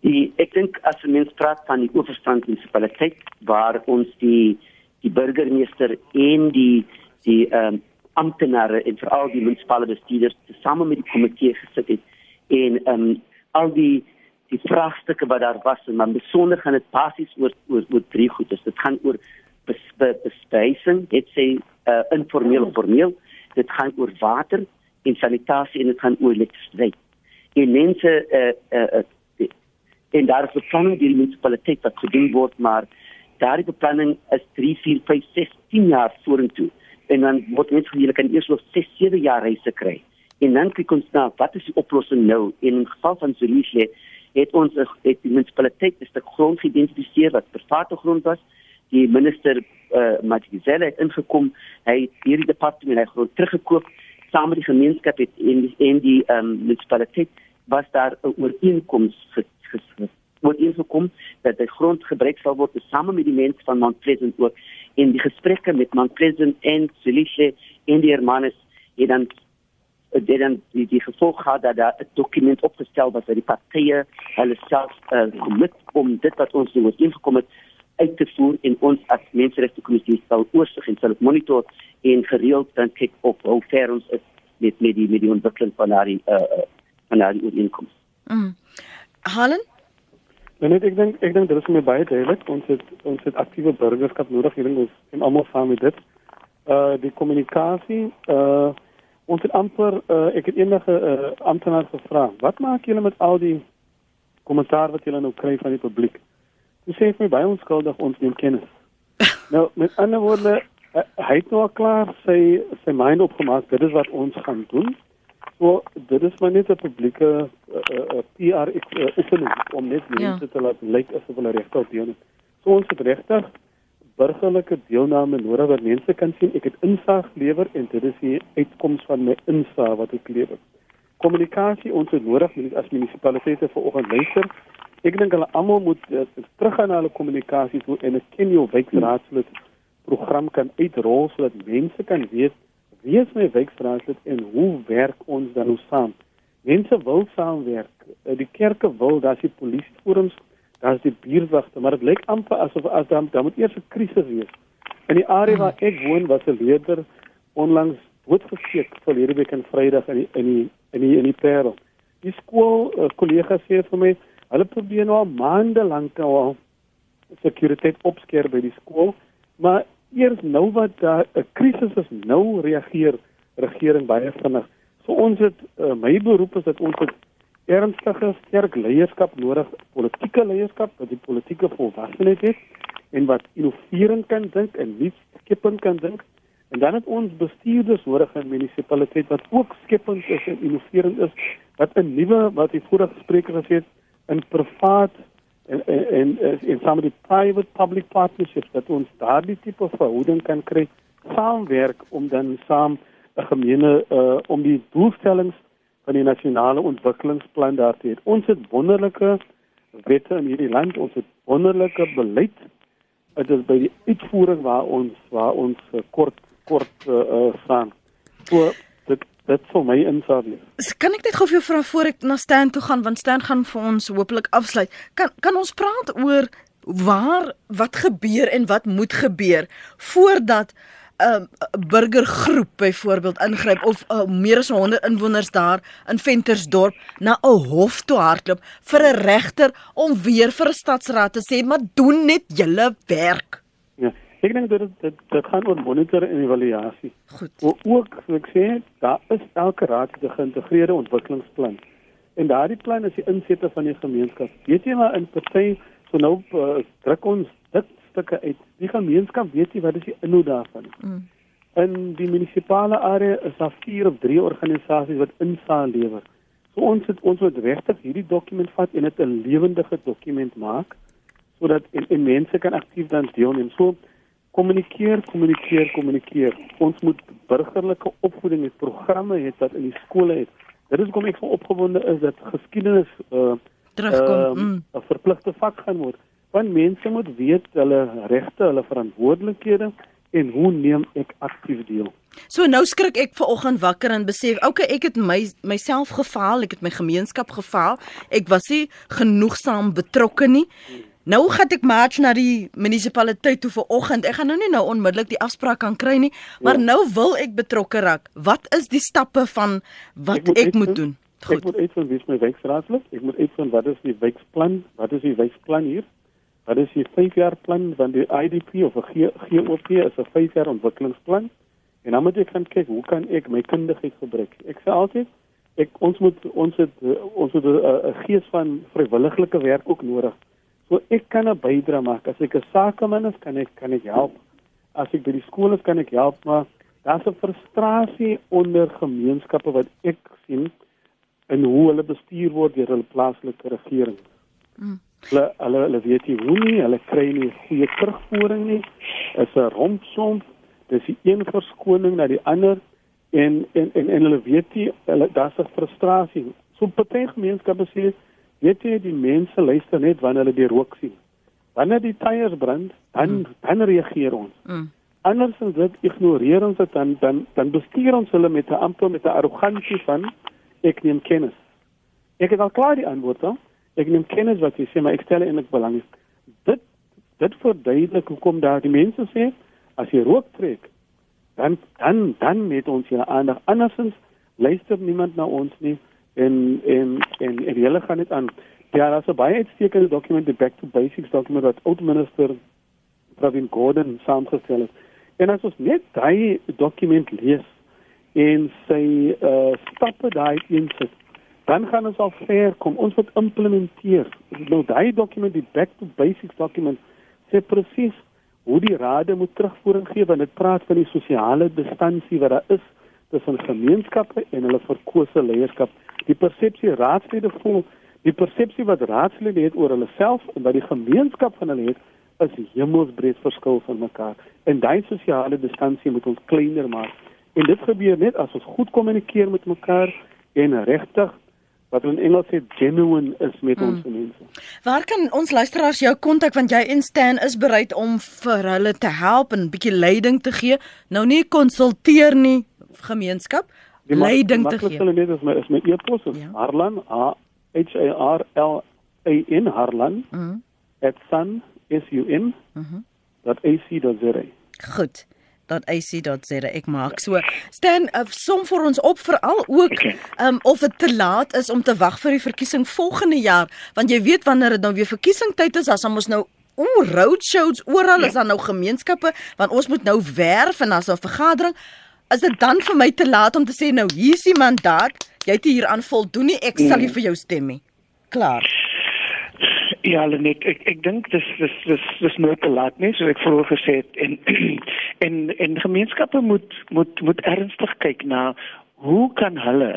Speaker 7: Die ek dink as mens praat van die oorstand munisipaliteit waar ons die die burgemeester en die die ehm um, amptenare en veral die munisipale bestuurders tesame met die komitee gesit het en ehm um, al die die vraagstukke wat daar was en maar besonder gaan dit basies oor oor oor drie goed. Dus dit gaan oor bespuising, dit sê uh, informeel of formeel, dit gaan oor water en sanitasie en dit gaan oor elektrisiteit. En mense eh uh, eh uh, en daar is beplanning deur die munisipaliteit wat gedoen word, maar daardie beplanning is 3, 4, 5, 6, 10 jaar vorentoe en dan word mense gehuur kan eers nog 6, 7 jaar reise kry. En dan kyk ons na wat is die oplossing nou? En in geval van Zululand het ons het die munisipaliteit 'n stuk grond geïdentifiseer wat private grond was. Die minister uh, eh, Matigizela het ingekom. Hy het hierdie departement hy grond teruggekoop saam met die gemeenskap het en die, en die um, munisipaliteit was daar 'n ooreenkoms geskryf word ingekom dat die grond gebruik sal word saam met die mense van Mount Pleasant ook. In die gesprekke met Mount Pleasant en Celice en die hermanes het dan dit dan die, die gevolg gehad dat daar 'n dokument opgestel was dat die partye hulle self uh, commit om dit wat ons nou ingekom het uit te voer en ons as menseregte kommissie sal oorsig en sal monitor en gereeld dan kyk op hoe ver ons is met met die met die ontwikkeling van daardie uh, van daardie ooreenkomste.
Speaker 1: Mm. Helen
Speaker 3: Nee, net ek dink ek dink dit is my baie duidelik. Ons het ons het aktiewe burgerskap nodig hier in ons en almal saam met dit. Uh die kommunikasie, uh ons het amper uh ek het enige uh amptenaar gevra, wat maak julle met al die kommentaar wat julle nou kry van die publiek? Hulle sê vir my baie onskuldig ons neem kennis. (laughs) nou met ander woorde, uh, hy het nou klaar sy sy mind opgemaak, dit is wat ons gaan doen. So dit is maar net 'n publieke uh, uh, PR uh, oefening om net mense ja. te laat lyk asof hulle regtig deel is. So ons het regtig burgerlike deelname nodig wat mense kan sien ek het insig lewer en dit is die uitkoms van my insig wat ek lewer. Kommunikasie ons het nodig as munisipaliteite vanoggend luister. Ek dink hulle almal moet uh, teruggaan na hulle kommunikasie toe en 'n ken jou wijkraadslid program kan uitrol sodat mense kan weet wie is my wijkraadslid en hoe werk ons dan nou saam? Mense wil saamwerk. Eh, die kerke wil, daar's die polisieforums, daar's die buurtwagte, maar dit lyk amper asof as dan dan moet eers 'n krisis wees. In die area waar ek woon was 'n leerder onlangs doodgesteek verlede week in Vrydag in die in die in die in die Parel. Die skool uh, kollegas sê vir my, hulle probeer nou al maande lank al sekuriteit opskeer by die skool, maar eers nou wat daar 'n krisis is, nou reageer regering baie vinnig. So ons het uh, my beroep is dat ons het ernstige sterk leierskap nodig, politieke leierskap wat die politieke volwassenheid het en wat innoverend kan dink en nie skepend kan dink. En dan het ons bestuurders nodig in munisipaliteit wat ook skepend is en innoverend is, wat 'n nuwe wat die vorige spreker gesê het, in privaat en en en some of the private public partnerships dat ons daardie tipe verhouding kan kry saamwerk om dan saam 'n gemeene uh, om die doelstellings van die nasionale ontwikkelingsplan daar te hê. Ons het wonderlike wette in hierdie land, ons het wonderlike beleid. Dit is by die uitvoering waar ons waar ons uh, kort kort uh, uh, staan. Vir my insig wees.
Speaker 1: Kan ek net gou vir jou vra voor ek na Stan toe gaan want Stan gaan vir ons hopelik afsluit. Kan kan ons praat oor waar wat gebeur en wat moet gebeur voordat 'n uh, burgergroep byvoorbeeld ingryp of uh, meer as 100 inwoners daar in Ventersdorp na 'n hof toe hardloop vir 'n regter om weer vir 'n stadsraad te sê maar doen net julle werk.
Speaker 3: Ja, ek dink dit dit dit gaan oor monitor en evaluasie.
Speaker 1: Goed.
Speaker 3: O, ook ek sê, daar is elke raad 'n geïntegreerde ontwikkelingsplan. En daardie plan is die insette van die gemeenskap. Weet jy maar in party so nou uh, druk ons dit stukke uit. Die gemeenskap weet nie wat is die inhoud daarvan. Mm. In die munisipale area is daar 4 of 3 organisasies wat insaal lewer. So ons het ons moet regtig hierdie dokument vat en dit 'n lewendige dokument maak sodat en, en mense kan aktief dan deelneem. So kommunikeer, kommunikeer, kommunikeer. Ons moet burgerlike opvoeding het programme het wat in die skole het. Dit is kom ek so opgewonde is dat geskiedenis uh
Speaker 1: terugkom.
Speaker 3: uh, 'n mm. verpligte vak gaan word. Want mense moet weet hulle regte, hulle verantwoordelikhede en hoe neem ek aktief deel?
Speaker 1: So nou skrik ek ver oggend wakker en besef, okay, ek het my myself gefaal, ek het my gemeenskap gefaal. Ek was nie genoegsaam betrokke nie. Nou gaan ek march na die munisipaliteit toe vir oggend. Ek gaan nou nie nou onmiddellik die afspraak kan kry nie, maar ja. nou wil ek betrokke raak. Wat is die stappe van wat ek moet, ek moet doen?
Speaker 3: Goed. Ek moet uitvind wie is my wijkraadslid. Ek moet uitvind wat is die wijkplan? Wat is die wijkplan hier? Wat is die 5 jaar plan van die IDP of 'n GOP is 'n 5 jaar ontwikkelingsplan? En dan moet ek gaan kyk hoe kan ek my kundigheid gebruik? Ek sê altyd ek ons moet ons het ons het 'n gees van vrywilligelike werk ook nodig. So ek kan 'n bydrae maak. As ek 'n sakeman is, kan ek kan ek help. As ek by die skool is, kan ek help, maar daar's 'n frustrasie onder gemeenskappe wat ek sien in hoe hulle bestuur word deur hulle plaaslike regering. Mm. Hulle hulle hulle weet nie hoe nie, hulle kry nie goeie terugvoering nie. Is 'n rompsom. Dis die een verskoning na die ander en en en, en hulle weet nie hulle daar's 'n frustrasie. So party gemeenskappe sê weet jy die mense luister net wanneer hulle die rook sien. Wanneer die tyres brand, dan mm. dan reageer ons. Mm. Andersins dit ignoreer ons dit dan dan dan bestuur ons hulle met 'n amper met 'n arrogansie van ek neem kennis. Ek het al klaar die antwoord dan ek neem kennis wat jy sê maar ek stel eintlik belang is dit dit verduidelik hoekom daar die mense sê as jy rook trek dan dan dan met ons hier aandag andersins luister niemand na ons nie en en en en hulle gaan dit aan ja daar's 'n baie uitstekende dokument die back to basics dokument wat oud minister Pravin Gordhan saamgestel het en as ons net daai dokument lees en sy uh stappe daai insit dan gaan ons al ver kom. Ons moet implementeer. Nou daai dokument, die back to basics dokument, sê presies hoe die raad moet terugvoering gee wanneer dit praat van die sosiale distansie wat daar is tussen gemeenskappe en hulle verkose leierskap. Die persepsie raadslede voel, die persepsie wat raadslede het oor hulle self en wat die gemeenskap van hulle het, is hemelsbreed verskil van mekaar. En daai sosiale distansie moet ons kleiner maak. En dit gebeur net as ons goed kommunikeer met mekaar en regtig wat in Engels sê genuine is met ons mense.
Speaker 1: Waar kan ons luisteraars jou kontak want jy en Stan is bereid om vir hulle te help en 'n bietjie leiding te gee. Nou nie konsulteer nie gemeenskap leiding te gee.
Speaker 3: Hulle net is my is my e-pos is ja. Harlan A H A R L A N Harlan mm. @sun s u n. Mhm. .ac.za.
Speaker 1: Goed .ac.za ek maak so staan uh, som vir ons op veral ook okay. um, of dit te laat is om te wag vir die verkiesing volgende jaar want jy weet wanneer dit nou weer verkiesingtyd is as ons nou o roadshows oral ja. is dan nou gemeenskappe want ons moet nou werf en as 'n vergadering is dit dan vir my te laat om te sê nou hier is die mandaat. Jy het hier aan voldoen nie. Ek sal nie mm. vir jou stem nie. Klaar.
Speaker 2: Ja, net ek ek dink dis dis dis dis nooit te laat nie, soos ek vroeër gesê het. En (clears throat) en en gemeenskappe moet moet moet ernstig kyk na hoe kan hulle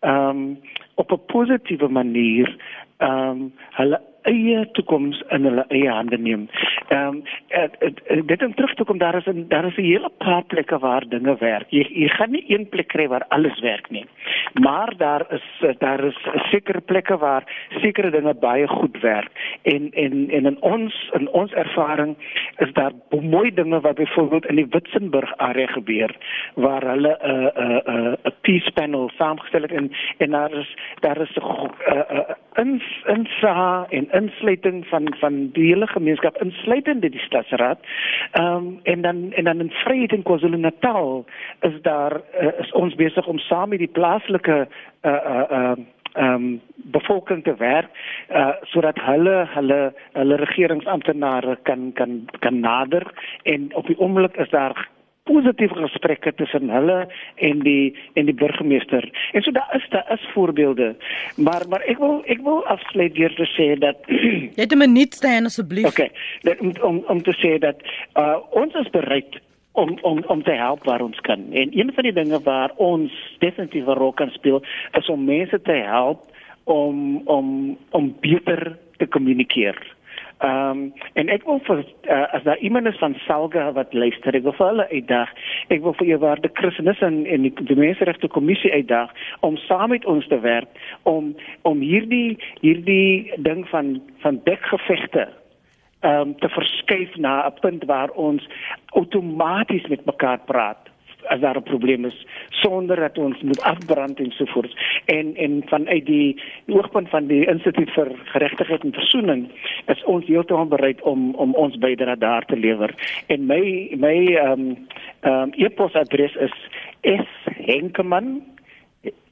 Speaker 2: ehm um, op 'n positiewe manier ehm um, hulle eie toekoms in hulle eie hande neem. Ehm um, dit om terug te kom daar is 'n daar is 'n hele paar plekke waar dinge werk. Jy jy gaan nie een plek kry waar alles werk nie. Maar daar is daar is sekere plekke waar sekere dinge baie goed werk. En en en in ons in ons ervaring is daar mooi dinge wat byvoorbeeld in die Witzenburg area gebeur waar hulle 'n uh, 'n uh, 'n uh, peace panel saamgestel het en en daar is daar is 'n uh, uh, in in insa en insluiting van van die hele gemeenskap insluitend die stadsraad. Ehm um, en dan en dan in Vryheid in KwaZulu-Natal is daar uh, is ons besig om saam met die plaaslike uh uh uh ehm um, bevolking te werk uh sodat hulle hulle hulle regeringsamptenare kan kan kan nader en op die oomblik is daar positiewe gesprekke tussen hulle en die en die burgemeester. En so daar is daar is voorbeelde. Maar maar ek wil ek wil afsluit deur te sê dat (clears throat)
Speaker 1: jy het 'n minuut staan asseblief.
Speaker 2: Okay. Dat, om, om om te sê dat uh ons is bereid om om om te help waar ons kan. En een van die dinge waar ons definitief 'n rol kan speel is om mense te help om om om beter te kommunikeer. Ehm um, en ek wil vir uh, as daar iemand is van Salga wat luister, ek wil vir hulle uitdag. Ek wil vir jou waarde Christus en en die, die menseregte kommissie uitdag om saam met ons te werk om om hierdie hierdie ding van van dekgevegte ehm um, te verskuif na 'n punt waar ons outomaties met mekaar praat as daar 'n probleem is sonder dat ons moet afbrand en so voort. En en vanuit die oogpunt van die Instituut vir Geregtigheid en Versoening is ons heeltemal bereid om om ons bydrae daar te lewer. En my my ehm um, ehm um, e-posadres is shenkeman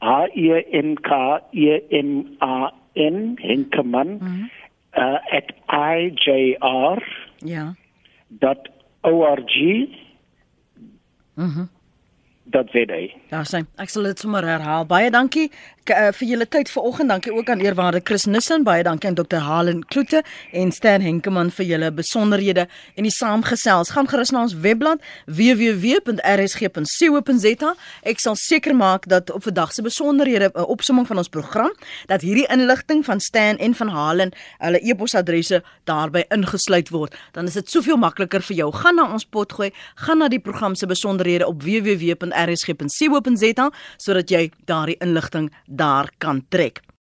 Speaker 2: h e n k e m a n henkeman mm -hmm. uh, at ijr
Speaker 1: ja
Speaker 2: .org
Speaker 1: Mhm. Mm
Speaker 2: dat sê hy.
Speaker 1: Ja, sien. Ek sal dit sommer herhaal. Baie dankie uh, vir julle tyd vanoggend. Dankie ook aan eerwaarde Chris Nissen. Baie dankie aan Dr. Halen Kloete en Stan Henkemann vir julle besonderhede en die saamgesels. Gaan gerus na ons webblad www.rsg.co.za. Ek sal seker maak dat op vandag se besonderhede 'n opsomming van ons program dat hierdie inligting van Stan en van Halen, hulle e-posadresse daarbey ingesluit word. Dan is dit soveel makliker vir jou. Gaan na ons potgooi, gaan na die program se besonderhede op www rsg.co.za sodat jy daardie inligting daar kan trek.